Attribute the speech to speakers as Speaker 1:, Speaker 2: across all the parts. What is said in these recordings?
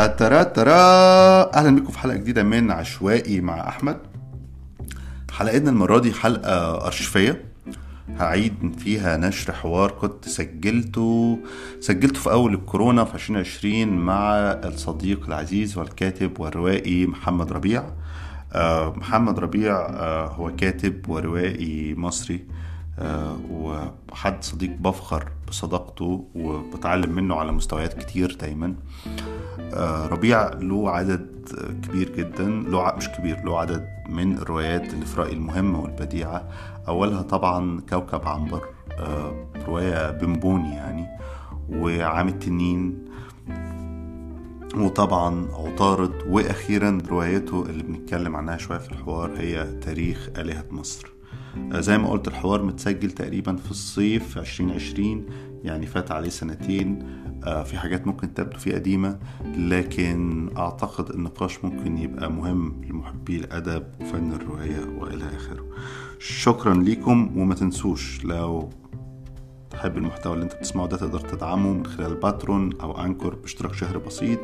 Speaker 1: تاترا ترا أهلا بكم في حلقة جديدة من عشوائي مع أحمد. حلقتنا المرة دي حلقة أرشفية. هعيد فيها نشر حوار كنت سجلته سجلته في أول الكورونا في 2020 مع الصديق العزيز والكاتب والروائي محمد ربيع. آه، محمد ربيع آه، هو كاتب وروائي مصري. وحد صديق بفخر بصداقته وبتعلم منه على مستويات كتير دايما. آه، ربيع له عدد كبير جدا له مش كبير له عدد من الروايات اللي في رأيي المهمة والبديعة. أولها طبعا كوكب عنبر آه، رواية بنبوني يعني وعام التنين. وطبعا عطارد وأخيرا روايته اللي بنتكلم عنها شوية في الحوار هي تاريخ آلهة مصر. آه، آه، زي ما قلت الحوار متسجل تقريبا في الصيف 2020 يعني فات عليه سنتين. آه، في حاجات ممكن تبدو فيه قديمة لكن أعتقد النقاش ممكن يبقى مهم لمحبي الأدب وفن الرواية وإلى آخره. شكرا ليكم وما تنسوش لو تحب المحتوى اللي انت بتسمعه ده تقدر تدعمه من خلال باترون أو أنكور باشتراك شهري بسيط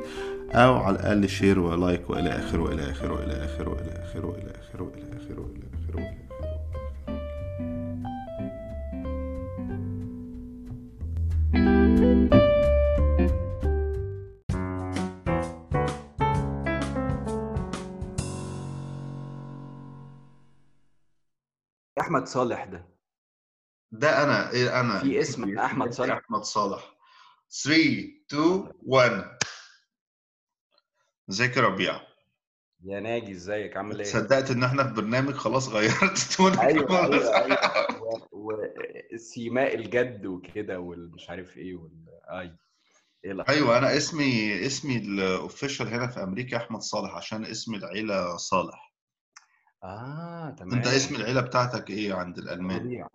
Speaker 1: أو على الأقل share و like وإلى آخره وإلى آخره وإلى آخره وإلى آخره وإلى آخره وإلى آخره وإلى آخره.
Speaker 2: أحمد صالح ده؟
Speaker 1: ده أنا إيه أنا؟
Speaker 2: في اسم أحمد صالح؟
Speaker 1: أحمد صالح. 3 2 1 إزيك يا ربيع؟
Speaker 2: يا ناجي إزيك؟ عامل إيه؟
Speaker 1: صدقت إن إحنا في برنامج خلاص غيرت تونك. أيوه.
Speaker 2: أيوه أيوه. وسيماء الجد وكده والمش عارف إيه وال أي. الأخبار؟
Speaker 1: أيوه أنا اسمي اسمي الاوفيشال هنا في أمريكا أحمد صالح عشان اسم العيلة صالح.
Speaker 2: آه تمام.
Speaker 1: انت اسم العيلة بتاعتك إيه عند الألمان؟
Speaker 2: ربيع.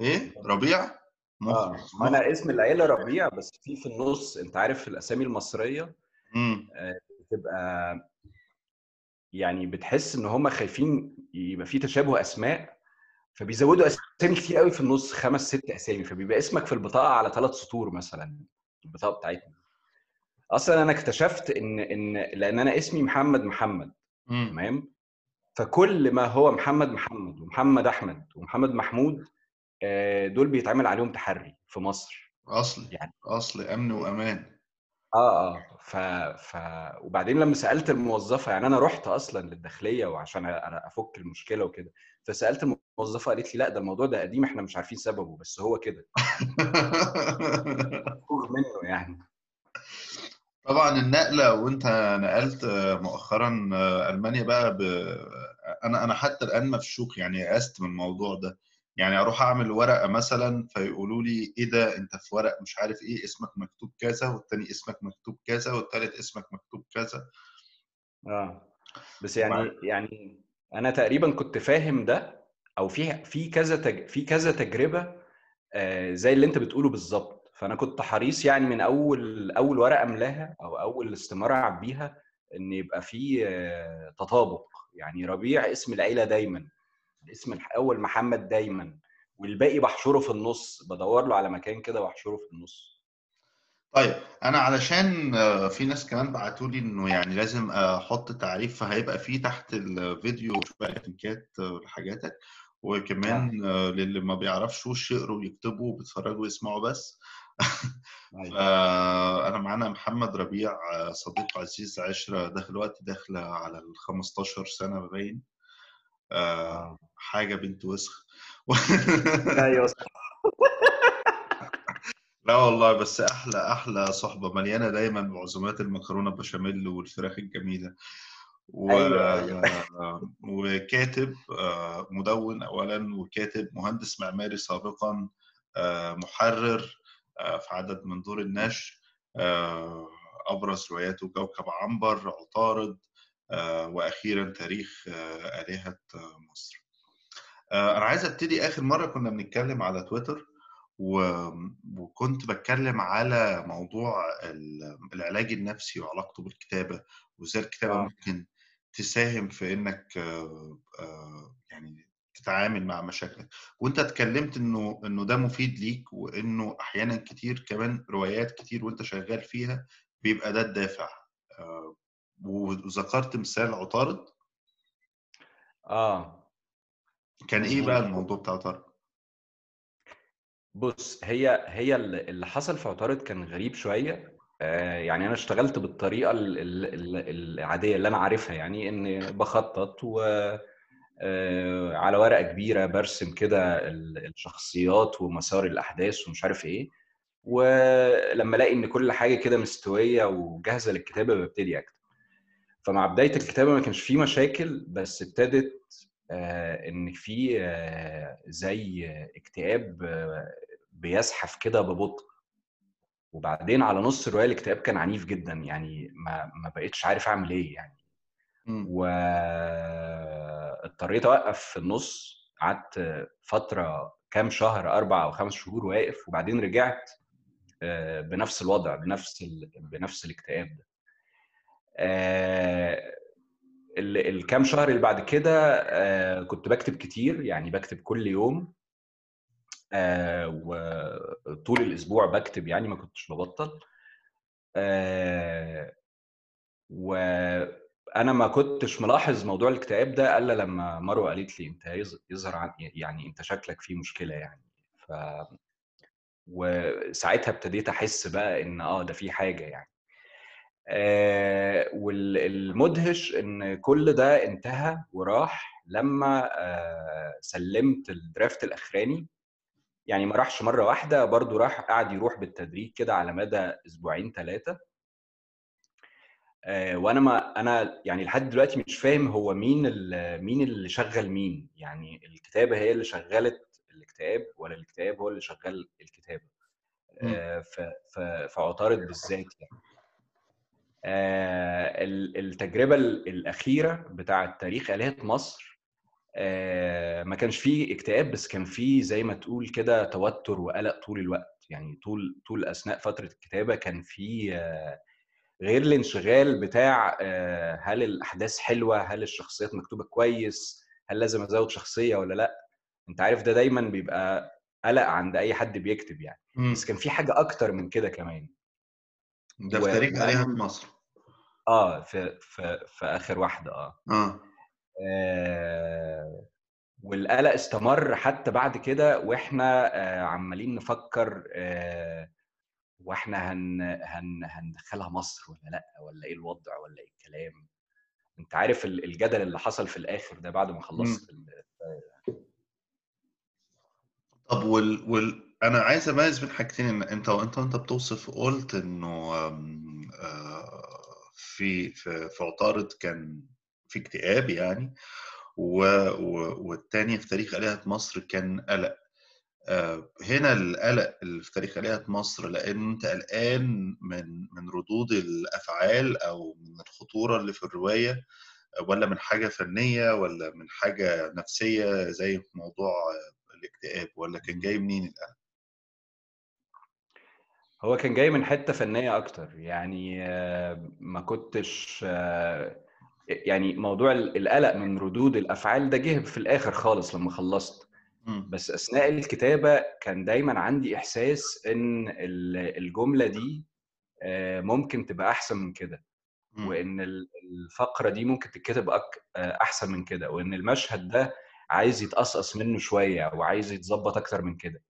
Speaker 1: إيه؟ ربيع؟ مخلص
Speaker 2: ما أنا اسم العيلة ربيع بس في في النص أنت عارف الأسامي المصرية؟
Speaker 1: امم
Speaker 2: بتبقى يعني بتحس إن هم خايفين يبقى في تشابه أسماء فبيزودوا أسامي كتير قوي في النص خمس ست أسامي فبيبقى اسمك في البطاقة على ثلاث سطور مثلا البطاقة بتاعتنا. أصلا أنا اكتشفت إن إن لأن أنا اسمي محمد محمد تمام؟ فكل ما هو محمد محمد ومحمد أحمد ومحمد محمود آه، دول بيتعمل عليهم تحري في مصر.
Speaker 1: اصلي
Speaker 2: يعني
Speaker 1: اصلي أمن وأمان.
Speaker 2: آه آه ف... ف وبعدين لما سألت الموظفة يعني أنا رحت أصلا للداخلية وعشان أفك المشكلة وكده فسألت الموظفة قالت لي لأ ده الموضوع ده قديم إحنا مش عارفين سببه بس هو كده. منه يعني.
Speaker 1: طبعا النقلة وأنت نقلت مؤخرا ألمانيا بقى ب... أنا أنا حتى الآن مفشوخ يعني يأست من الموضوع ده. يعني أروح أعمل ورقة مثلا فيقولوا لي إيه ده؟ أنت في ورق مش عارف إيه اسمك مكتوب كذا والتاني اسمك مكتوب كذا والتالت اسمك مكتوب كذا.
Speaker 2: آه. بس يعني يعني أنا تقريبا كنت فاهم ده أو في في كذا تج... في كذا تجربة آه، زي اللي أنت بتقوله بالظبط. فأنا كنت حريص يعني من أول أول ورقة أملاها أو أول استمارة أعبيها إن يبقى في آه، تطابق. يعني ربيع اسم العيلة دايما الاسم الأول محمد دايما والباقي بحشره في النص. بدور له على مكان كده وأحشره في النص.
Speaker 1: طيب أنا علشان آه، في ناس كمان بعتوا لي إنه يعني لازم أحط تعريف فهيبقى في تحت الفيديو شوية لينكات لحاجاتك. وكمان آه، للي ما بيعرفش يقروا ويكتبوا وبيتفرجوا ويسمعوا بس.
Speaker 2: أيوة.
Speaker 1: فأنا معانا محمد ربيع صديق عزيز عشرة داخل وقت داخله على ال 15 سنة باين آه،. حاجة بنت وسخ
Speaker 2: أيوه
Speaker 1: لا والله بس أحلى أحلى صحبة مليانة دايما بعزومات المكرونة بشاميل والفراخ الجميلة و...
Speaker 2: أيوة، أيوة.
Speaker 1: وكاتب آه، مدون اولا وكاتب مهندس معماري سابقا آه، محرر في عدد من دور النشر آه، أبرز رواياته كوكب عنبر عطارد آه، وأخيرا تاريخ آه، آلهة آه، مصر آه، أنا عايز أبتدي آخر مرة كنا بنتكلم على تويتر. وكنت بتكلم على موضوع ال- العلاج النفسي وعلاقته بالكتابة وإزاي الكتابة
Speaker 2: آه.
Speaker 1: ممكن تساهم في إنك آه، آه، يعني تتعامل مع مشاكلك. وأنت اتكلمت إنه إنه ده مفيد ليك وإنه أحيانا كتير كمان روايات كتير وأنت شغال فيها بيبقى ده الدافع. آه، وذكرت مثال عطارد؟
Speaker 2: آه.
Speaker 1: كان إيه بقى الموضوع بتاع عطارد؟
Speaker 2: بص هي هي ال- اللي حصل في عطارد كان غريب شوية. آه، يعني أنا اشتغلت بالطريقة ال- ال- ال- العادية اللي أنا عارفها يعني ان بخطط و على ورقة كبيرة برسم كده ال- الشخصيات ومسار الأحداث ومش عارف إيه. ولما ألاقي إن كل حاجة كده مستوية وجاهزة للكتابة ببتدي أكتب. فمع بداية الكتابة ما كانش فيه مشاكل بس ابتدت آه، إن في آه، زي اكتئاب آه، بيزحف كده ببطء. وبعدين على نص الرواية الاكتئاب كان عنيف جدا يعني ما ما بقتش عارف أعمل إيه يعني.
Speaker 1: مم.
Speaker 2: واضطريت أوقف في النص قعدت فترة كام شهر أربع أو خمس شهور واقف وبعدين رجعت آه، بنفس الوضع بنفس ال... بنفس الاكتئاب ده. آه، ال- الكام شهر اللي بعد كده آه، كنت بكتب كتير يعني بكتب كل يوم. وطول الأسبوع بكتب يعني ما كنتش ببطل. آه، وأنا ما كنتش ملاحظ موضوع الاكتئاب ده إلا لما مروة قالت لي أنت يظ- يظهر عن- يعني أنت شكلك فيه مشكلة يعني. ف وساعتها ابتديت أحس بقى إن آه ده في حاجة يعني. آه والمدهش إن كل ده انتهى وراح لما آه سلمت الدرافت الأخراني. يعني ما راحش مرة واحدة برضو راح قعد يروح بالتدريج كده على مدى أسبوعين ثلاثة وأنا ما أنا يعني لحد دلوقتي مش فاهم هو مين مين اللي شغل مين. يعني الكتابة هي اللي شغلت الاكتئاب ولا الاكتئاب هو اللي شغل
Speaker 1: الكتابة.
Speaker 2: آه ف- ف- في عطارد بالذات يعني. آه، ال- التجربة ال- الأخيرة بتاعة تاريخ آلهة مصر آه، ما كانش فيه اكتئاب بس كان فيه زي ما تقول كده توتر وقلق طول الوقت. يعني طول طول أثناء فترة الكتابة كان فيه آه، غير الانشغال بتاع آه، هل الأحداث حلوة؟ هل الشخصيات مكتوبة كويس؟ هل لازم أزود شخصية ولا لأ؟ أنت عارف ده دايما بيبقى قلق عند أي حد بيكتب يعني.
Speaker 1: مم.
Speaker 2: بس كان في حاجة أكتر من كده كمان.
Speaker 1: ده في تاريخ آلهة
Speaker 2: وأنا
Speaker 1: مصر.
Speaker 2: آه في في في آخر واحدة آه.
Speaker 1: آه.
Speaker 2: آه، والقلق استمر حتى بعد كده وإحنا آه، عمالين نفكر آه، وإحنا هن هن هندخلها مصر ولا لأ ولا إيه الوضع ولا إيه الكلام أنت عارف ال- الجدل اللي حصل في الآخر ده بعد ما. خلصت ال-
Speaker 1: طب وال... وال... أنا عايز أميز بين حاجتين إن أنت وانت وأنت بتوصف قلت إنه آه، في في في عطارد كان في اكتئاب يعني. والتاني في تاريخ آلهة مصر كان قلق هنا القلق اللي في تاريخ آلهة مصر لأن أنت قلقان من من ردود الأفعال أو من الخطورة اللي في الرواية ولا من حاجة فنية ولا من حاجة نفسية زي موضوع آه، الاكتئاب ولا كان جاي منين القلق؟
Speaker 2: هو كان جاي من حتة فنية أكتر يعني آه، ما كنتش آه، يعني موضوع ال- القلق من ردود الأفعال ده جه في الآخر خالص لما خلصت. بس أثناء الكتابة كان دايما عندي إحساس إن ال- الجملة دي آه، ممكن تبقى أحسن من كده. وإن ال- الفقرة دي ممكن تتكتب آه، أحسن من كده وإن المشهد ده عايز يتقصقص منه شوية وعايز يتظبط أكتر من كده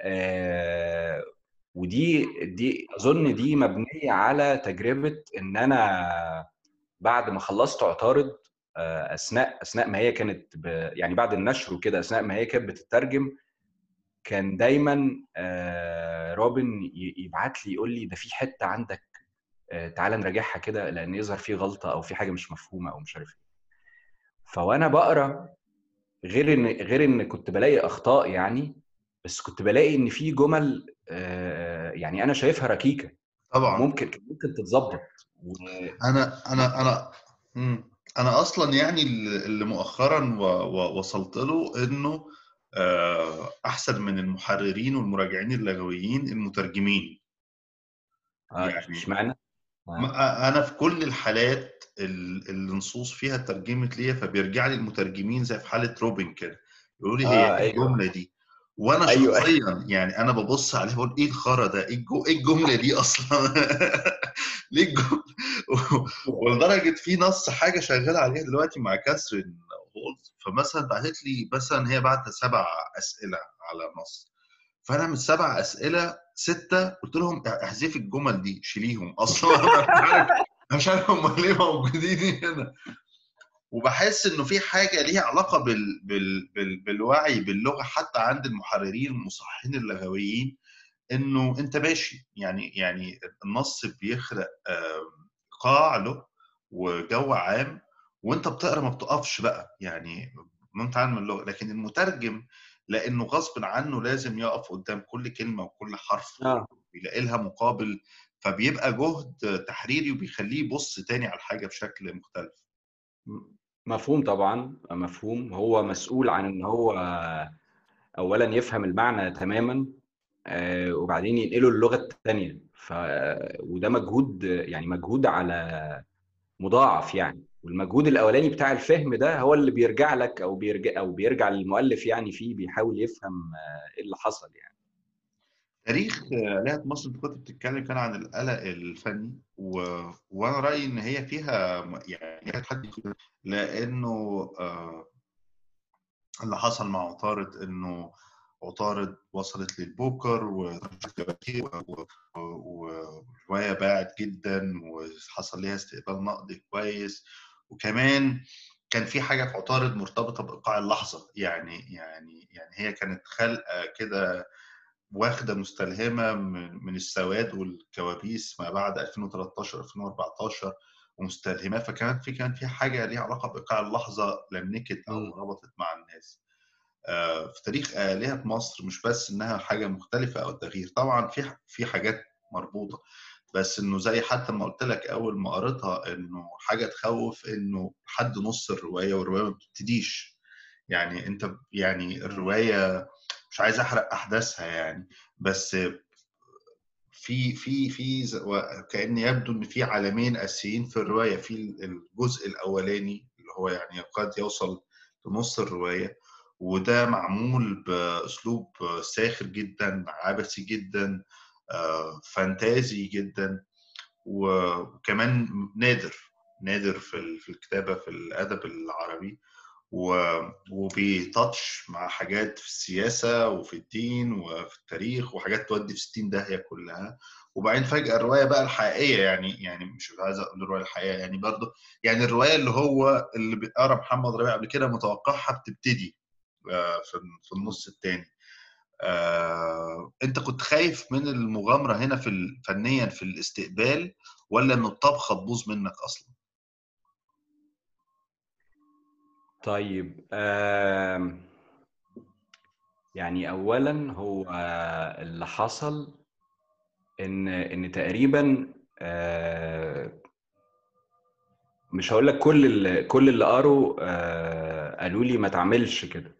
Speaker 2: آه، ودي دي أظن دي مبنية على تجربة إن أنا بعد ما خلصت آه، أثناء أثناء ما هي كانت ب... يعني بعد النشر وكده أثناء ما هي كانت بتترجم كان دايما آه، روبن ي- يبعت لي يقول لي ده في حتة عندك آه، تعالى نراجعها كده لأن يظهر في غلطة أو في حاجة مش مفهومة أو مش عارف إيه. فوأنا بقرأ غير إن غير إن كنت بلاقي أخطاء يعني بس كنت بلاقي إن في جمل آه، يعني أنا شايفها ركيكة.
Speaker 1: طبعا.
Speaker 2: وممكن ممكن تتظبط. و...
Speaker 1: أنا أنا أنا مم. أنا أصلا يعني اللي مؤخرا وصلت له إنه آه، أحسن من المحررين والمراجعين اللغويين المترجمين
Speaker 2: آه،
Speaker 1: يعني
Speaker 2: إشمعنى؟ آه.
Speaker 1: ما- أنا في كل الحالات ال- اللي النصوص فيها ترجمت ليا فبيرجع لي المترجمين زي في حالة روبن كده يقولوا لي هي إيه
Speaker 2: أيوه
Speaker 1: الجملة دي وأنا أيوة. شخصيا يعني أنا ببص عليه بقول إيه الخرا ده؟ إيه إيه الجملة دي أصلا؟ ليه الجمله ولدرجة في نص حاجة شغال عليها دلوقتي مع كاثرين فمثلا بعتت لي مثلا هي بعت سبع أسئلة على نص. فأنا من السبع أسئلة ستة قلت لهم احذفي الجمل دي شيليهم أصلا. مش عارف هم ليه موجودين هنا. وبحس إنه في حاجة ليها علاقة بال... بال... بال... بالوعي باللغة حتى عند المحررين المصححين اللغويين إنه أنت ماشي. يعني يعني النص بيخلق قاع له وجو عام وأنت بتقرأ ما بتقفش بقى. يعني انت من اللغة. لكن المترجم لأنه غصب عنه لازم يقف قدام كل كلمة وكل حرف آه. ويلاقي لها مقابل فبيبقى جهد تحريري وبيخليه يبص تاني على الحاجة بشكل مختلف.
Speaker 2: مفهوم طبعا مفهوم. هو مسؤول عن إن هو اولا يفهم المعنى تماما آه، وبعدين ينقله اللغة الثانية ف وده مجهود يعني مجهود على مضاعف يعني. والمجهود الأولاني بتاع الفهم ده هو اللي بيرجع لك أو بيرجع أو بيرجع للمؤلف يعني فيه بيحاول يفهم آه، إيه اللي حصل يعني.
Speaker 1: تاريخ آلهة مصر انت كنت بتتكلم كان عن القلق الفني و... وأنا رأيي إن هي فيها يعني تحدي لأنه آه اللي حصل مع عطارد إنه عطارد وصلت للبوكر ورواية باعت جدا وحصل ليها استقبال نقدي كويس. وكمان كان في حاجة في عطارد مرتبطة بإيقاع اللحظة يعني يعني يعني هي كانت خلقة كده واخدة مستلهمة من السواد والكوابيس ما بعد 2013 2014 ومستلهماه فكانت في كان في حاجة ليها علاقة بإيقاع اللحظة لمكت أو ربطت مع الناس. آه، في تاريخ آلهة مصر مش بس إنها حاجة مختلفة أو تغيير طبعا في في حاجات مربوطة بس إنه زي حتى ما قلت لك أول ما قريتها إنه حاجة تخوف إنه حد نص الرواية والرواية ما بتبتديش. يعني أنت يعني الرواية مش عايز أحرق أحداثها يعني بس في في في كأن يبدو إن في عالمين اساسيين في الرواية في الجزء الأولاني اللي هو يعني قد يوصل لنص الرواية وده معمول بأسلوب ساخر جدا عبثي جدا فانتازي جدا وكمان نادر نادر في الكتابة في الأدب العربي. وبيتاتش مع حاجات في السياسة وفي الدين وفي التاريخ وحاجات تودي في 60 داهية كلها وبعدين فجأة الرواية بقى الحقيقية يعني يعني مش عايز أقول الرواية الحقيقية يعني برضه يعني الرواية اللي هو اللي بيقرا محمد ربيع قبل كده متوقعها بتبتدي آه، في النص الثاني آه، أنت كنت خايف من المغامرة هنا في فنيا في الاستقبال ولا إن الطبخة تبوظ منك أصلا؟
Speaker 2: طيب يعني أولًا هو اللي حصل إن إن تقريبًا مش هقول لك كل اللي كل اللي قروا قالوا لي ما تعملش كده.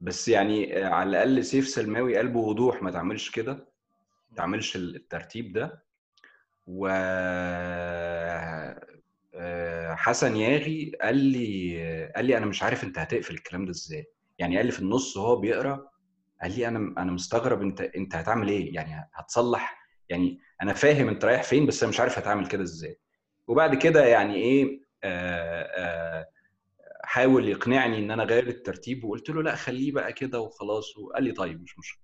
Speaker 2: بس يعني على الأقل سيف سلماوي قال بوضوح ما تعملش كده، ما تعملش الترتيب ده. و حسن ياغي قال لي قال لي أنا مش عارف أنت هتقفل الكلام ده إزاي. يعني قال لي في النص وهو بيقرأ قال لي أنا أنا مستغرب أنت أنت هتعمل إيه؟ يعني هتصلح؟ يعني أنا فاهم أنت رايح فين بس أنا مش عارف هتعمل كده إزاي. وبعد كده يعني إيه آآ آآ حاول يقنعني إن أنا غير الترتيب وقلت له لأ خليه بقى كده وخلاص. وقال لي طيب مش مشكله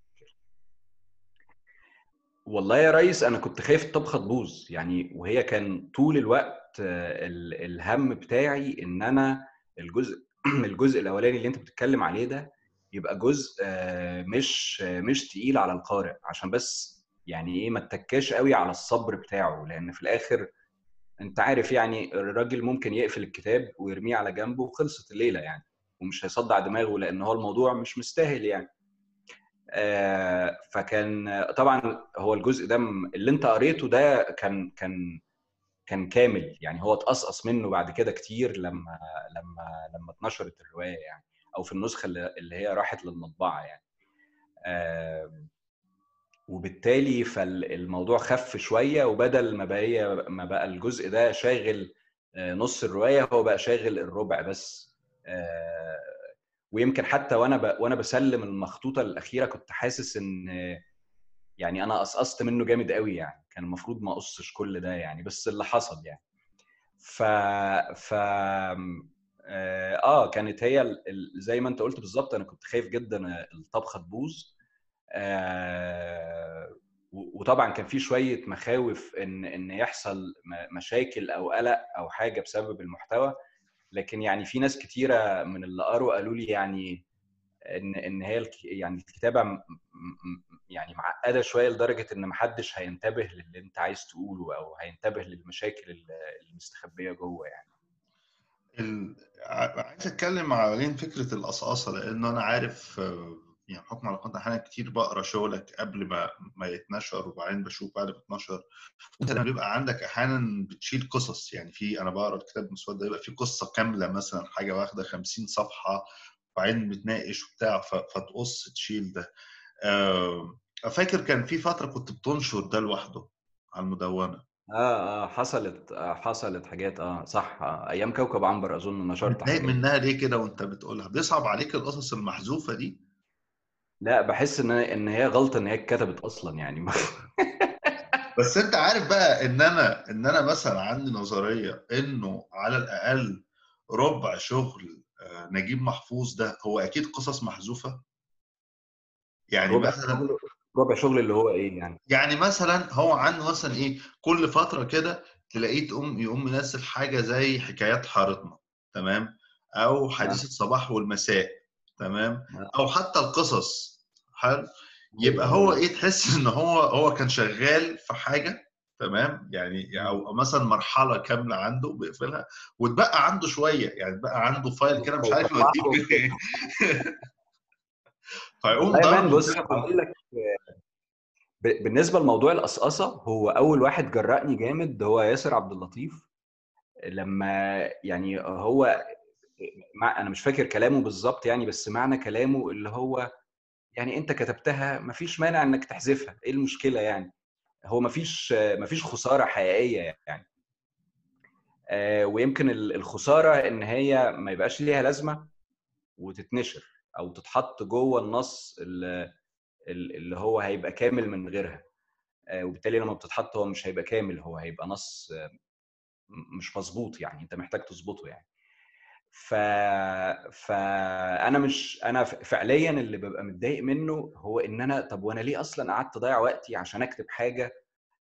Speaker 2: والله يا ريس أنا كنت خايف الطبخة تبوظ. يعني وهي كان طول الوقت الهم بتاعي إن أنا الجزء الجزء الأولاني اللي أنت بتتكلم عليه ده يبقى جزء مش مش تقيل على القارئ عشان بس يعني إيه ما تتكاش قوي على الصبر بتاعه لأن في الآخر أنت عارف يعني الراجل ممكن يقفل الكتاب ويرميه على جنبه وخلصت الليلة يعني ومش هيصدع دماغه لأن هو الموضوع مش مستاهل يعني. آه، فكان طبعا هو الجزء ده اللي أنت قريته ده كان كان كان كامل يعني هو اتقصقص منه بعد كده كتير لما لما لما اتنشرت الرواية يعني أو في النسخة اللي هي راحت للمطبعة يعني وبالتالي فالموضوع خف شوية وبدل ما بقى ما بقى الجزء ده شاغل آه، نص الرواية هو بقى شاغل الربع بس آه، ويمكن حتى وأنا. وأنا بسلم المخطوطة الأخيرة كنت حاسس إن يعني أنا قصقصت منه جامد قوي يعني كان المفروض ما أقصش كل ده يعني بس اللي حصل يعني. ف ف آه آه، كانت هي ال... زي ما أنت قلت بالظبط أنا كنت خايف جدا الطبخة تبوظ. آه وطبعا كان في شوية مخاوف إن إن يحصل مشاكل أو قلق أو حاجة بسبب المحتوى. لكن يعني في ناس كتيرة من اللي قروا قالوا لي يعني إن إن هي يعني الكتابة يعني معقدة شوية لدرجة إن محدش هينتبه للي أنت عايز تقوله أو هينتبه للمشاكل المستخبية جوه يعني.
Speaker 1: ال... عايز أتكلم على فكرة القصقصه لأنه أنا عارف يعني حكم على كنت أحيانا كتير بقرأ شغلك قبل ما ما يتنشر وبعدين بشوف بعد ما اتنشر. أنت لما بيبقى عندك أحيانا بتشيل قصص يعني في أنا بقرأ الكتاب مسود ده يبقى في قصة كاملة مثلا حاجة واخدة 50 صفحة وبعدين بتناقش وبتاع فتقص تشيل ده. فاكر كان في فترة كنت بتنشر ده لوحده على المدونة.
Speaker 2: آه آه حصلت آه حصلت حاجات آه صح آه أيام كوكب عنبر أظن نشرت
Speaker 1: حاجات. منها ليه كده وأنت بتقولها؟ بيصعب عليك القصص المحذوفة دي؟
Speaker 2: لا بحس إن إن هي غلطة إن هي اتكتبت أصلا يعني.
Speaker 1: بس أنت عارف بقى إن أنا إن أنا مثلا عندي نظرية إنه على الأقل ربع شغل آه، نجيب محفوظ ده هو أكيد قصص محذوفة؟
Speaker 2: يعني ربع مثلا شغل ربع شغل اللي هو إيه يعني؟
Speaker 1: يعني مثلا هو عنده مثلا إيه كل فترة كده تلاقيه تقوم يقوم منزل حاجة زي حكايات حارتنا تمام؟ أو حديث الصباح والمساء تمام؟ أو حتى القصص حلو؟ يبقى هو إيه تحس إن هو هو كان شغال في حاجة تمام؟ يعني أو مثلا مرحلة كاملة عنده بيقفلها واتبقى عنده شوية يعني بقى عنده فايل كده مش عارف يوديه
Speaker 2: فيقوم ضرب بص هقول لك بالنسبة لموضوع القصقصه هو أول واحد جرأني جامد هو ياسر عبد اللطيف. لما يعني هو مع أنا مش فاكر كلامه بالظبط يعني بس معنى كلامه اللي هو يعني أنت كتبتها مفيش مانع إنك تحذفها إيه المشكلة يعني؟ هو مفيش مفيش خسارة حقيقية يعني. آه، ويمكن الخسارة إن هي ما يبقاش ليها لازمة وتتنشر. أو تتحط جوه النص اللي هو هيبقى كامل من غيرها. آه، وبالتالي لما بتتحط هو مش هيبقى كامل هو هيبقى نص مش مظبوط يعني أنت محتاج تظبطه يعني. ف فأنا مش أنا فعليا اللي ببقى متضايق منه هو إن أنا طب وأنا ليه أصلا قعدت أضيع وقتي عشان أكتب حاجة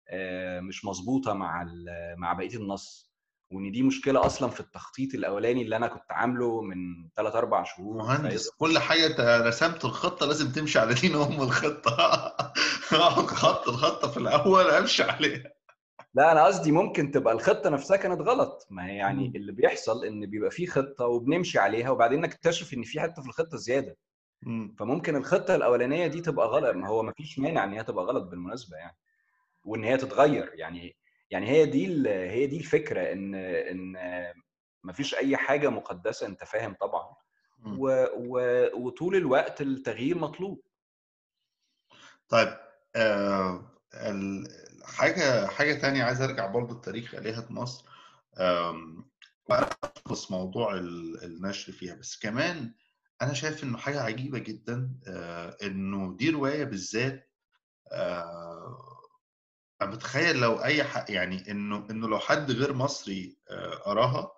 Speaker 2: آه، مش مظبوطة مع مع بقية النص؟ وإن دي مشكلة أصلا في التخطيط الأولاني اللي أنا كنت عامله من 3 4 شهور
Speaker 1: مهندس كل حاجة رسمت الخطة لازم تمشي على دين ام الخطه أقعد خط الخطة في الأول أمشي عليها.
Speaker 2: لا أنا قصدي ممكن تبقى الخطة نفسها كانت غلط. ما هي يعني اللي بيحصل إن بيبقى في خطة وبنمشي عليها وبعدين نكتشف إن في حتة في الخطة زيادة. فممكن الخطة الأولانية دي تبقى غلط. ما هو ما فيش مانع إن هي تبقى غلط بالمناسبة يعني. وإن هي تتغير. يعني يعني هي دي هي دي الفكرة إن إن ما فيش أي حاجة مقدسة أنت فاهم طبعا و و وطول الوقت التغيير مطلوب.
Speaker 1: طيب آه حاجة حاجة تانية عايز أرجع برضه التاريخ الهه مصر بس موضوع النشر فيها بس كمان أنا شايف إنه حاجة عجيبة جدا آه، إنه دي رواية بالذات آه، بتخيل لو أي حق يعني إنه إنه لو حد غير مصري آه، قراها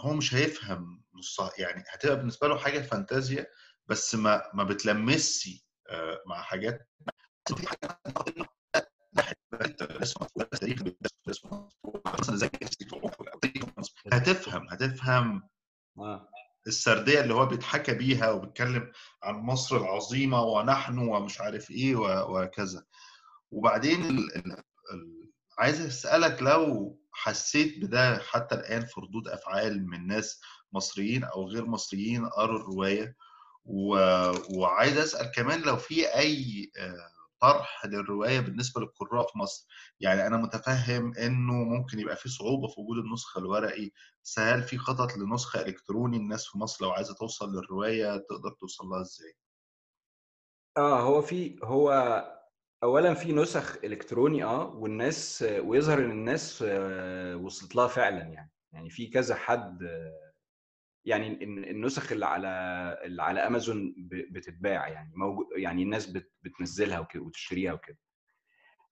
Speaker 1: هو مش هيفهم نصها. يعني هتبقى بالنسبة له حاجة فانتازيا بس ما ما بتلمسي مع حاجات. هتفهم هتفهم آه. السردية اللي هو بيتحكى بيها وبيتكلم عن مصر العظيمة ونحن ومش عارف إيه وكذا وبعدين عايز أسألك لو حسيت بده حتى الآن في ردود أفعال من ناس مصريين أو غير مصريين قروا الرواية. وعايز أسأل كمان لو في أي آه، طرح للرواية بالنسبة للقراء في مصر يعني أنا متفهم إنه ممكن يبقى في صعوبة في وجود النسخة الورقي هل في خطط لنسخة إلكتروني الناس في مصر لو عايزة توصل للرواية تقدر توصل لها إزاي
Speaker 2: آه هو في هو اولا في نسخ إلكتروني آه والناس ويظهر إن الناس آه، وصلت لها فعلا يعني. يعني في كذا حد يعني النسخ اللي على اللي على أمازون بتتباع يعني موجود يعني الناس بتنزلها وتشتريها وكده.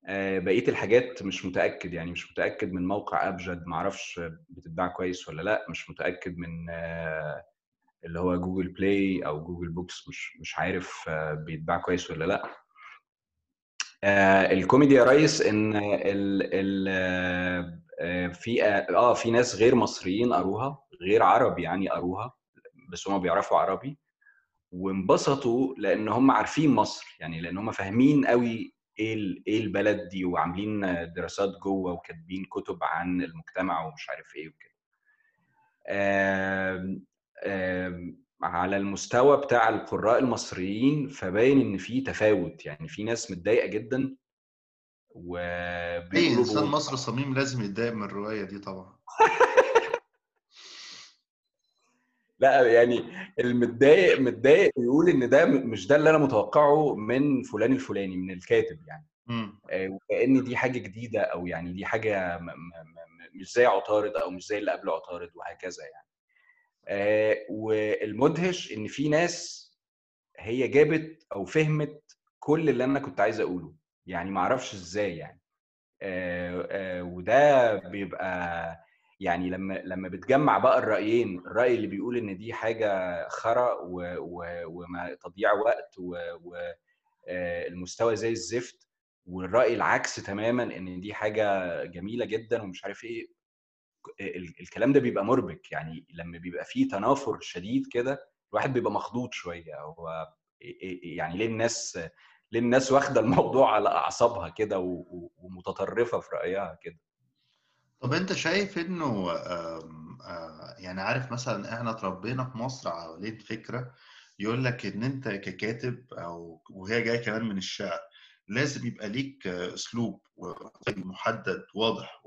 Speaker 2: آه، بقية الحاجات مش متأكد يعني مش متأكد من موقع أبجد ما أعرفش بتتباع كويس ولا لأ. مش متأكد من آه، اللي هو جوجل بلاي أو جوجل بوكس مش مش عارف بيتباع كويس ولا لأ. الكوميدي يا ريس إن ال ال في آه في ناس غير مصريين قروها غير عرب يعني قروها بس هم بيعرفوا عربي وانبسطوا لأن هم عارفين مصر يعني لأن هم فاهمين قوي إيه إيه البلد دي وعاملين دراسات جوه وكاتبين كتب عن المجتمع ومش عارف إيه وكده. على المستوى بتاع القراء المصريين فباين إن في تفاوت. يعني في ناس متضايقة جدا
Speaker 1: و أي إنسان مصري صميم لازم يتضايق من الرواية دي طبعا.
Speaker 2: لا يعني المتضايق متضايق يقول إن ده مش ده اللي أنا متوقعه من فلان الفلاني من الكاتب يعني. آه، وكأن دي حاجة جديدة أو يعني دي حاجة مش زي عطارد أو مش زي اللي قبل عطارد وهكذا يعني. والمدهش إن في ناس هي جابت أو فهمت كل اللي أنا كنت عايز أقوله. يعني ما أعرفش إزاي يعني. آه، وده بيبقى يعني لما لما بتجمع بقى الرأيين الرأي اللي بيقول إن دي حاجة خرا وما تضييع وقت والمستوى آه، زي الزفت والرأي العكس تماما إن دي حاجة جميلة جدا ومش عارف إيه. الكلام ده بيبقى مربك. يعني لما بيبقى فيه تنافر شديد كده الواحد بيبقى مخضوض شوية. هو يعني ليه الناس ليه الناس واخدة الموضوع على أعصابها كده ومتطرفة في رأيها كده؟
Speaker 1: طب أنت شايف إنه آه، يعني عارف مثلا إحنا اتربينا في مصر حوالين فكرة يقول لك إن أنت ككاتب أو وهي جاية كمان من الشعر لازم يبقى ليك أسلوب محدد واضح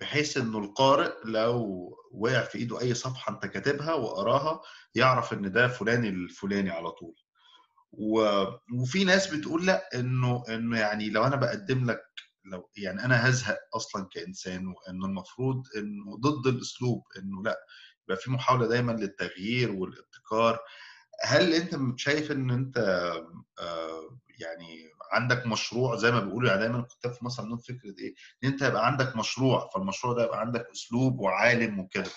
Speaker 1: بحيث إنه القارئ لو وقع في إيده أي صفحة أنت كاتبها وقراها يعرف إن ده فلاني الفلاني على طول. و... وفي ناس بتقول لأ إنه إنه يعني لو أنا بقدم لك لو يعني أنا هزهق أصلا كإنسان وإنه المفروض إنه ضد الأسلوب إنه لأ يبقى في محاولة دايما للتغيير والابتكار. هل أنت شايف إن أنت آه، يعني عندك مشروع زي ما بيقولوا يعني دايما الكتاب في مصر عندهم فكرة إيه؟ إن أنت يبقى عندك مشروع فالمشروع ده يبقى عندك أسلوب وعالم وكده.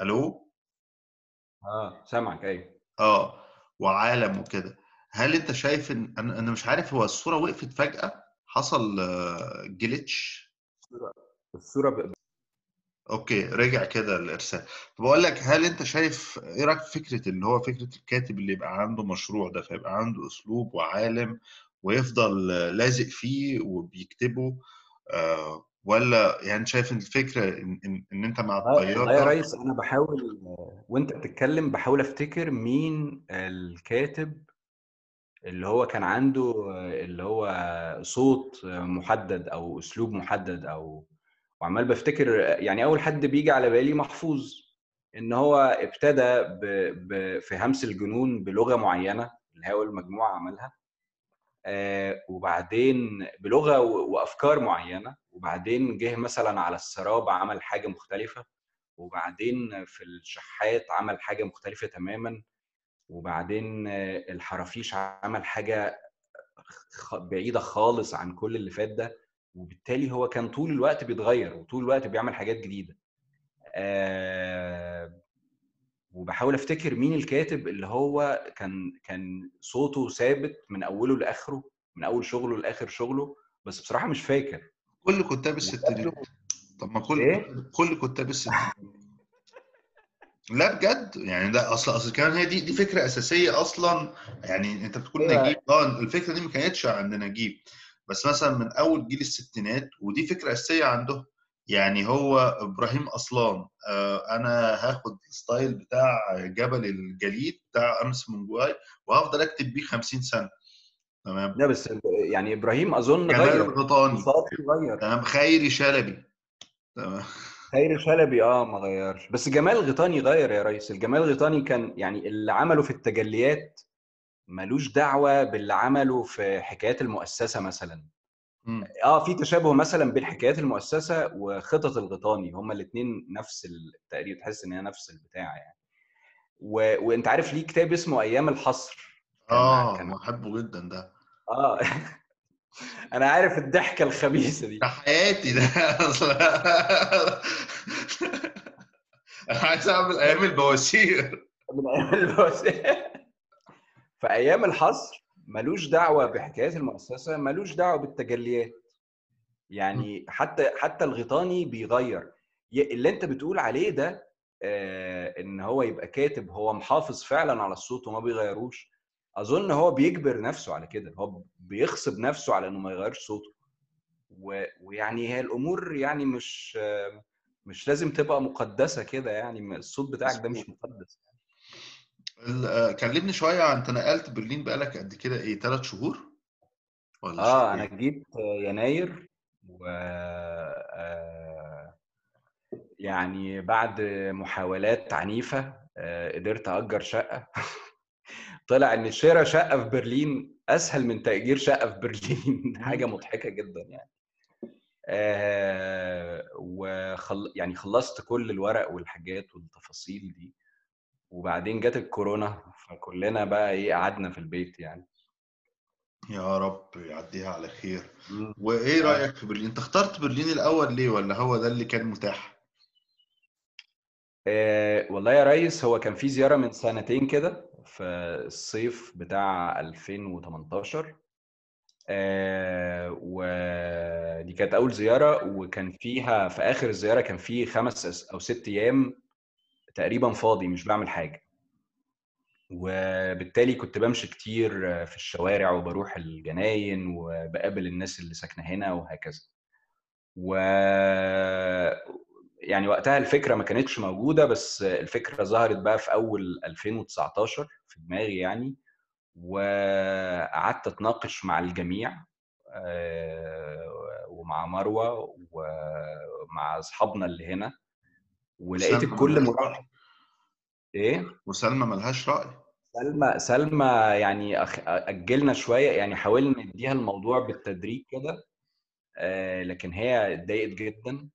Speaker 1: ألو؟
Speaker 2: آه سامعك أيوه.
Speaker 1: آه وعالم وكده. هل أنت شايف إن أنا مش عارف هو الصورة وقفت فجأة حصل جليتش
Speaker 2: الصورة ب...
Speaker 1: أوكي رجع كده الإرسال بقول لك هل أنت شايف إيه رأيك في فكرة اللي هو فكرة الكاتب اللي يبقى عنده مشروع ده فيبقى عنده أسلوب وعالم ويفضل لازق فيه وبيكتبه آه ولا يعني شايف إن الفكرة إن, إن, إن أنت مع
Speaker 2: التيار يا ريس أنا بحاول وأنت بتتكلم بحاول أفتكر مين الكاتب اللي هو كان عنده اللي هو صوت محدد أو أسلوب محدد أو وعمال بفتكر يعني أول حد بيجي على بالي محفوظ إن هو ابتدى ب... ب... في همس الجنون بلغة معينة اللي هي أول مجموعة عملها. آه وبعدين بلغة وأفكار معينة وبعدين جه مثلا على السراب عمل حاجة مختلفة وبعدين في الشحات عمل حاجة مختلفة تماما وبعدين الحرافيش عمل حاجة بعيدة خالص عن كل اللي فات ده وبالتالي هو كان طول الوقت بيتغير وطول الوقت بيعمل حاجات جديدة. أه وبحاول أفتكر مين الكاتب اللي هو كان كان صوته ثابت من أوله لآخره من أول شغله لآخر شغله بس بصراحة مش فاكر.
Speaker 1: كل كتاب الستينات. طب ما كل إيه؟ كل كتاب الستينات. لا بجد؟ يعني ده أصل أصل كمان هي دي دي فكرة أساسية أصلا. يعني أنت بتقول. نجيب. آه الفكرة دي ما كانتش عند نجيب. بس مثلا من أول جيل الستينات ودي فكرة أساسية عندهم يعني هو إبراهيم أصلان. آه أنا هاخد ال style بتاع جبل الجليد بتاع همنجواي وهفضل أكتب بيه 50 سنة.
Speaker 2: تمام؟ لا بس يعني إبراهيم أظن
Speaker 1: غير. الغيطاني. تمام؟ خيري شلبي.
Speaker 2: تمام؟ خير شلبي آه ما غيرش. بس جمال غيطاني غير يا ريس. الجمال غيطاني كان يعني اللي عمله في التجليات ملوش دعوة باللي عمله في حكايات المؤسسة مثلا.
Speaker 1: مم.
Speaker 2: آه في تشابه مثلا بين حكايات المؤسسة وخطط الغيطاني هما الاثنين نفس التقريب تحس إن هي نفس البتاع يعني. و... وأنت عارف ليه كتاب اسمه أيام الحصر؟ كان
Speaker 1: آه
Speaker 2: كان
Speaker 1: بحبه جدا ده.
Speaker 2: آه. أنا عارف الضحكة الخبيثة دي.
Speaker 1: ده حياتي ده. أنا عايز أعمل أيام البواسير.
Speaker 2: من أيام البواسير. في أيام الحصر ملوش دعوة بحكايات المؤسسة ملوش دعوة بالتجليات. يعني حتى حتى الغيطاني بيغير. اللي انت بتقول عليه ده آه، إن هو يبقى كاتب هو محافظ فعلا على الصوت وما بيغيروش. أظن هو بيجبر نفسه على كده هو بيغصب نفسه على إنه ما يغيرش صوته. و- ويعني هي الأمور يعني مش آه، مش لازم تبقى مقدسة كده يعني الصوت بتاعك ده مش مقدس.
Speaker 1: كلمني شوية عن انت نقلت برلين بقالك قد كده إيه ثلاث شهور ولا
Speaker 2: آه أنا
Speaker 1: شهرين
Speaker 2: جيت يناير و آه، يعني بعد محاولات عنيفة آه، قدرت أجر شقة. طلع إن شراء شقة في برلين أسهل من تأجير شقة في برلين. حاجة مضحكة جدا يعني. آه، وخل... يعني خلصت كل الورق والحاجات والتفاصيل دي. وبعدين جت الكورونا فكلنا بقى إيه قعدنا في البيت يعني.
Speaker 1: يا رب يعديها على خير.
Speaker 2: مم. وإيه.
Speaker 1: رأيك في برلين؟ أنت اخترت برلين الأول ليه ولا هو ده اللي كان متاح؟
Speaker 2: آه، والله يا ريس هو كان في زيارة من سنتين كده في الصيف بتاع 2018 آه، ودي كانت أول زيارة وكان فيها في آخر الزيارة كان في خمس أو ست أيام تقريبا فاضي مش بعمل حاجة. وبالتالي كنت بمشي كتير في الشوارع وبروح الجناين وبقابل الناس اللي ساكنة هنا وهكذا. و يعني وقتها الفكرة ما كانتش موجودة بس الفكرة ظهرت بقى في أول 2019 في دماغي يعني. وقعدت أتناقش مع الجميع آه، ومع مروة ومع أصحابنا اللي هنا. ولقيت الكل
Speaker 1: رأي.
Speaker 2: إيه؟
Speaker 1: وسلمى ملهاش رأي.
Speaker 2: سلمى سلمى يعني أخ... أجلنا شوية يعني حاولنا نديها الموضوع بالتدريج كده آه، لكن هي اتضايقت جدا.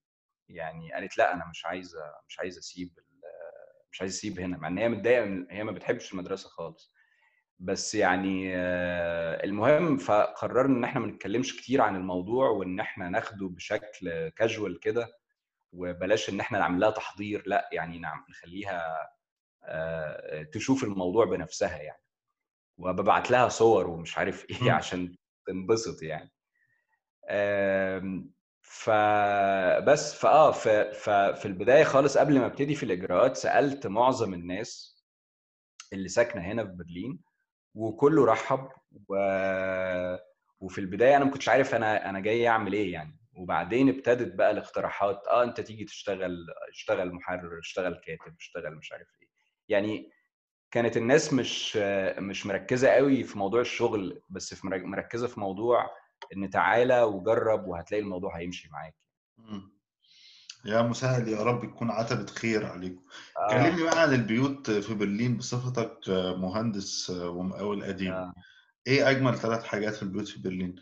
Speaker 2: يعني قالت لأ أنا مش عايزة مش عايزة أسيب مش عايزة أسيب هنا مع إن هي متضايقة من هي ما بتحبش المدرسة خالص. بس يعني آه، المهم فقررنا إن إحنا ما نتكلمش كتير عن الموضوع وإن إحنا ناخده بشكل كاجوال كده. وبلاش إن إحنا نعمل لها تحضير لأ يعني نعم نخليها آه، تشوف الموضوع بنفسها يعني. وببعت لها صور ومش عارف
Speaker 1: إيه.
Speaker 2: عشان تنبسط يعني. فبس فاه ف- ففي البداية خالص قبل ما أبتدي في الإجراءات سألت معظم الناس اللي ساكنة هنا في برلين وكله رحب و... وفي البداية أنا ما كنتش عارف أنا أنا جاي أعمل إيه يعني. وبعدين ابتدت بقى الاقتراحات آه أنت تيجي تشتغل اشتغل محرر اشتغل كاتب اشتغل مش عارف إيه. يعني كانت الناس مش مش مركزة قوي في موضوع الشغل بس في مرك- مركزة في موضوع إن تعالى وجرب وهتلاقي الموضوع هيمشي معاك.
Speaker 1: يا مسهل يا رب تكون عتبة خير عليكم.
Speaker 2: آه.
Speaker 1: كلمني بقى عن البيوت في برلين بصفتك مهندس ومقاول قديم.
Speaker 2: آه.
Speaker 1: إيه أجمل ثلاث حاجات في البيوت في برلين؟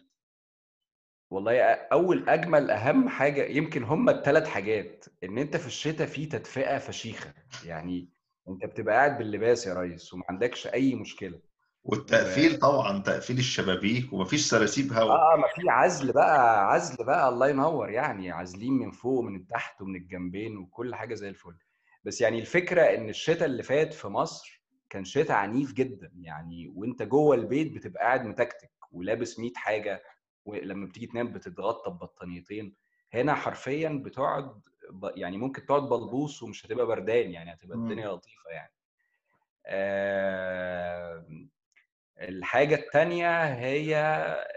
Speaker 2: والله أول أجمل أهم حاجة يمكن هم الثلاث حاجات إن أنت في الشتاء في تدفئة فشيخة. يعني أنت بتبقى قاعد باللباس يا ريس وما عندكش أي مشكلة.
Speaker 1: والتقفيل طبعا تقفيل الشبابيك ومفيش سراسيب هواء
Speaker 2: آه ما في عزل بقى عزل بقى الله ينور. يعني عازلين من فوق ومن تحت ومن الجنبين وكل حاجة زي الفل. بس يعني الفكرة إن الشتاء اللي فات في مصر كان شتاء عنيف جدا. يعني وأنت جوه البيت بتبقى قاعد متكتك ولابس 100 حاجة ولما بتيجي تنام بتتغطى ببطانيتين هنا حرفيا بتقعد ب- يعني ممكن تقعد بلبوص ومش هتبقى بردان يعني هتبقى. الدنيا لطيفة يعني. آه، الحاجة التانية هي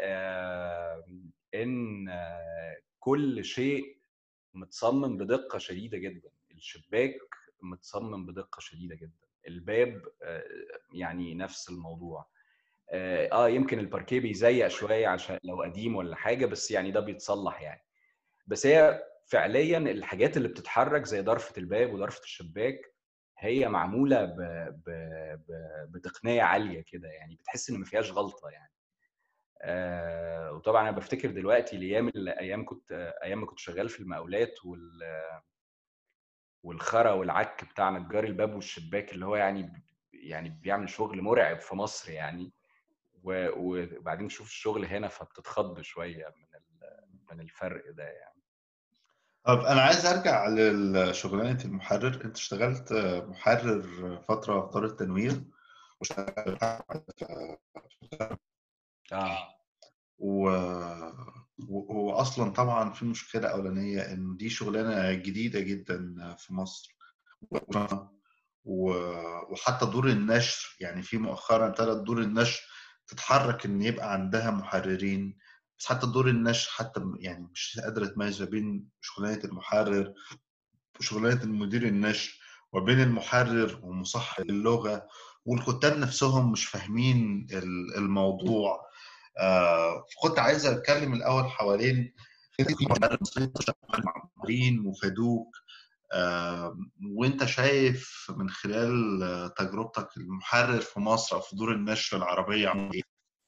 Speaker 2: آه، آه، كل شيء متصمم بدقة شديدة جدا. الشباك متصمم بدقة شديدة جدا. الباب آه، يعني نفس الموضوع. آه آه، يمكن الباركيه بيزيق شوية عشان لو قديم ولا حاجة بس يعني ده بيتصلح يعني. بس هي فعليا الحاجات اللي بتتحرك زي ضرفة الباب وضرفة الشباك هي معمولة ب... ب... ب... بتقنية عالية كده يعني بتحس إن ما فيهاش غلطة يعني. آه وطبعا أنا بفتكر دلوقتي الأيام أيام كنت أيام ما كنت شغال في المقاولات وال والخرا والعك بتاع نجار الباب والشباك اللي هو يعني يعني بيعمل شغل مرعب في مصر يعني. وبعدين تشوف الشغل هنا فبتتخض شوية من من الفرق ده يعني.
Speaker 1: طب أنا عايز أرجع لشغلانه المحرر. أنت اشتغلت محرر فترة في دار التنوير واشتغلت
Speaker 2: آه.
Speaker 1: و... وهو أصلا طبعا في مشكلة أولانية إن دي شغلانة جديدة جدا في مصر. و... وحتى دور النشر يعني في مؤخرا ابتدت دور النشر تتحرك إن يبقى عندها محررين بس حتى دور النشر حتى يعني مش قادرة تميز ما بين شغلانة المحرر وشغلانة المدير النشر وبين المحرر ومصحح اللغة والكتاب نفسهم مش فاهمين الموضوع. آه كنت عايز أتكلم الأول حوالين معمرين وفادوك وانت شايف من خلال تجربتك المحرر في مصر في دور النشر العربية عمل إيه؟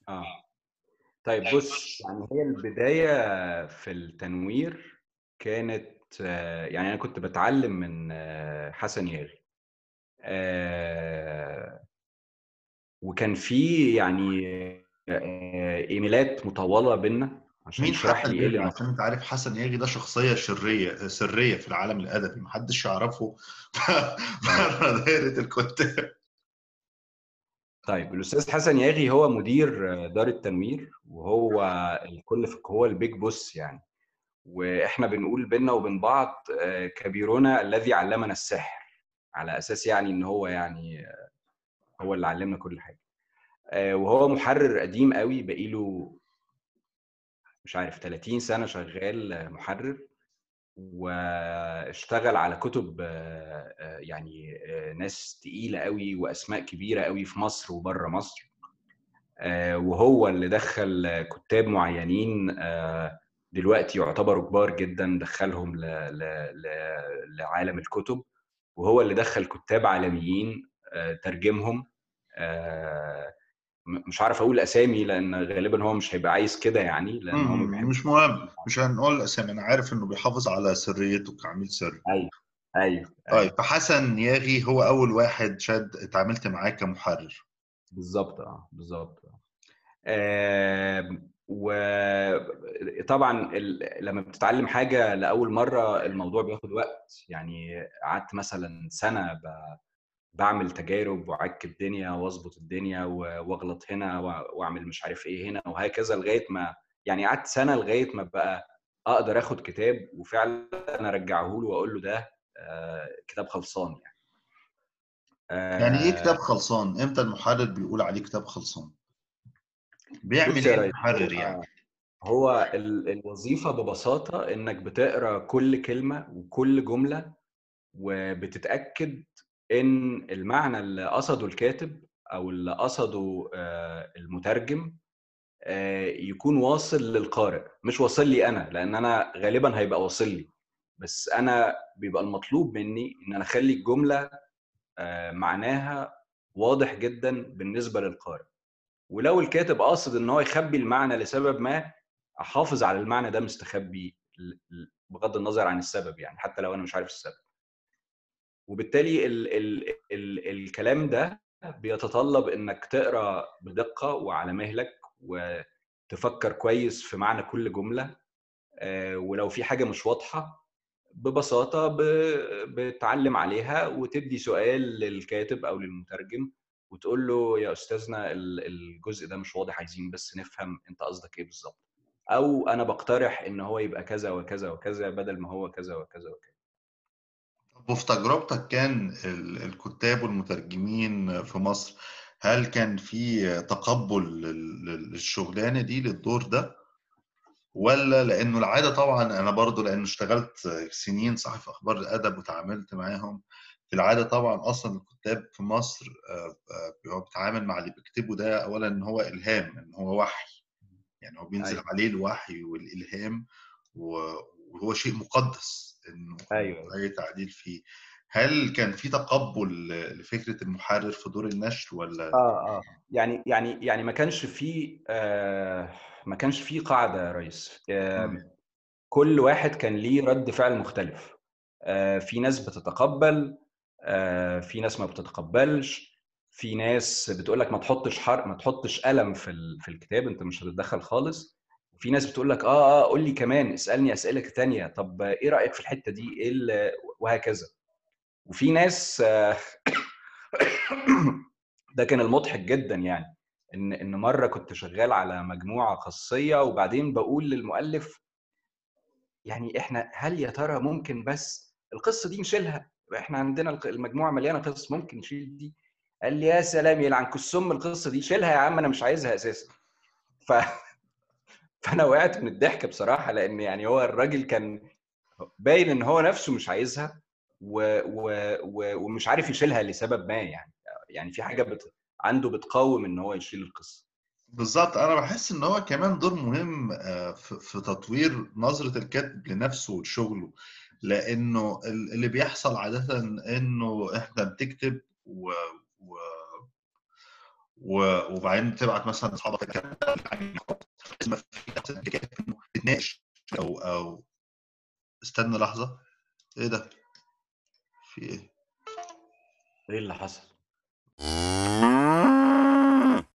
Speaker 2: آه. طيب بص يعني هي البداية في التنوير كانت آه يعني أنا كنت بتعلم من آه حسن ياغي آه وكان في يعني إيميلات مطولة بينا.
Speaker 1: عشان يشرح لي إيه عشان انت عارف حسن ياغي ده شخصية شرية سرية في العالم الادبي محدش يعرفه. بره دايرة الكتاب
Speaker 2: طيب الأستاذ حسن ياغي هو مدير دار التنوير وهو الكل في هو البيج بوس يعني. وإحنا بنقول بينا وبين بعض كبيرنا الذي علمنا السحر على أساس يعني إن هو يعني هو اللي علمنا كل حاجة. وهو محرر قديم قوي بقيله مش عارف 30 سنة شغال محرر واشتغل على كتب يعني ناس تقيلة قوي وأسماء كبيرة قوي في مصر وبره مصر وهو اللي دخل كتاب معينين دلوقتي يعتبروا كبار جدا دخلهم لعالم الكتب وهو اللي دخل كتاب عالميين ترجمهم مش عارف أقول أسامي لأن غالبا هو مش هيبقى عايز كده يعني لأن هو
Speaker 1: ما مش مهم مش هنقول أسامي أنا عارف إنه بيحافظ على سريته كعميل سري.
Speaker 2: أيوه أيوه
Speaker 1: طيب فحسن ياغي هو أول واحد شاد اتعاملت معاه كمحرر.
Speaker 2: بالظبط آه بالظبط. آه وطبعا لما بتتعلم حاجة لأول مرة الموضوع بياخد وقت. يعني قعدت مثلا سنة ب... بعمل تجارب وأعك الدنيا وأظبط الدنيا وأغلط هنا وأعمل مش عارف إيه هنا وهكذا لغاية ما يعني قعدت سنة لغاية ما بقى أقدر آخد كتاب وفعلا أنا أرجعه له وأقول له ده آه كتاب خلصان يعني
Speaker 1: آه يعني إيه كتاب خلصان؟ إمتى المحرر بيقول عليه كتاب خلصان؟ بيعمل إيه المحرر يعني؟
Speaker 2: هو الوظيفة ببساطة إنك بتقرأ كل كلمة وكل جملة وبتتأكد إن المعنى اللي قصده الكاتب أو اللي قصده المترجم يكون واصل للقارئ مش واصل لي أنا لأن أنا غالبا هيبقى واصل لي. بس أنا بيبقى المطلوب مني إن أنا أخلي الجملة معناها واضح جدا بالنسبة للقارئ. ولو الكاتب قاصد إن هو يخبي المعنى لسبب ما أحافظ على المعنى ده مستخبي بغض النظر عن السبب يعني حتى لو أنا مش عارف السبب. وبالتالي ال ال ال الكلام ده بيتطلب إنك تقرأ بدقة وعلى مهلك وتفكر كويس في معنى كل جملة ولو في حاجة مش واضحة ببساطة بتعلم عليها وتدي سؤال للكاتب أو للمترجم وتقول له يا أستاذنا الجزء ده مش واضح عايزين بس نفهم أنت قصدك إيه بالظبط. أو أنا بقترح إن هو يبقى كذا وكذا وكذا بدل ما هو كذا وكذا وكذا.
Speaker 1: وفي تجربتك كان الكتاب والمترجمين في مصر هل كان في تقبل للشغلانة دي للدور ده؟ ولا لأنه العادة طبعا أنا برضو لأنه اشتغلت سنين صحفي أخبار الأدب وتعاملت معاهم في العادة طبعا أصلا الكتاب في مصر هو بيتعامل مع اللي بيكتبه ده اولا إن هو إلهام إن هو وحي. يعني هو بينزل أيوة. عليه الوحي والإلهام وهو شيء مقدس. إنه
Speaker 2: أيوه
Speaker 1: أي تعديل فيه. هل كان في تقبل لفكرة المحرر في دور النشر ولا؟
Speaker 2: آه آه. يعني يعني يعني ما كانش في آه ما كانش في قاعدة يا ريس. آه كل واحد كان ليه رد فعل مختلف. آه في ناس بتتقبل آه في ناس ما بتتقبلش. في ناس بتقول لك ما تحطش حرق ما تحطش قلم في في الكتاب أنت مش هتتدخل خالص. وفي ناس بتقول لك آه آه قول لي كمان اسألني أسئلة ثانية طب إيه رأيك في الحتة دي؟ إيه وهكذا. وفي ناس ده كان المضحك جدا يعني إن إن مرة كنت شغال على مجموعة قصيه وبعدين بقول للمؤلف يعني إحنا هل يا ترى ممكن بس القصة دي نشيلها؟ إحنا عندنا المجموعة مليانة قصص ممكن نشيل دي؟ قال لي يا سلام يلعن كسم القصة دي شيلها يا عم أنا مش عايزها أساسا. ف فأنا وقعت من الضحك بصراحة لأن يعني هو الراجل كان باين إن هو نفسه مش عايزها و... و... و... ومش عارف يشيلها لسبب ما يعني. يعني في حاجة بت... عنده بتقاوم إن هو يشيل القصة.
Speaker 1: بالظبط. أنا بحس إن هو كمان دور مهم في تطوير نظرة الكاتب لنفسه ولشغله لأنه اللي بيحصل عاده إنه إحنا بتكتب و... و... وبعدين تبعت مثلا لاصحابك ما في تتناقش. أو أو استنى لحظة. إيه ده؟ في إيه؟
Speaker 2: إيه اللي حصل؟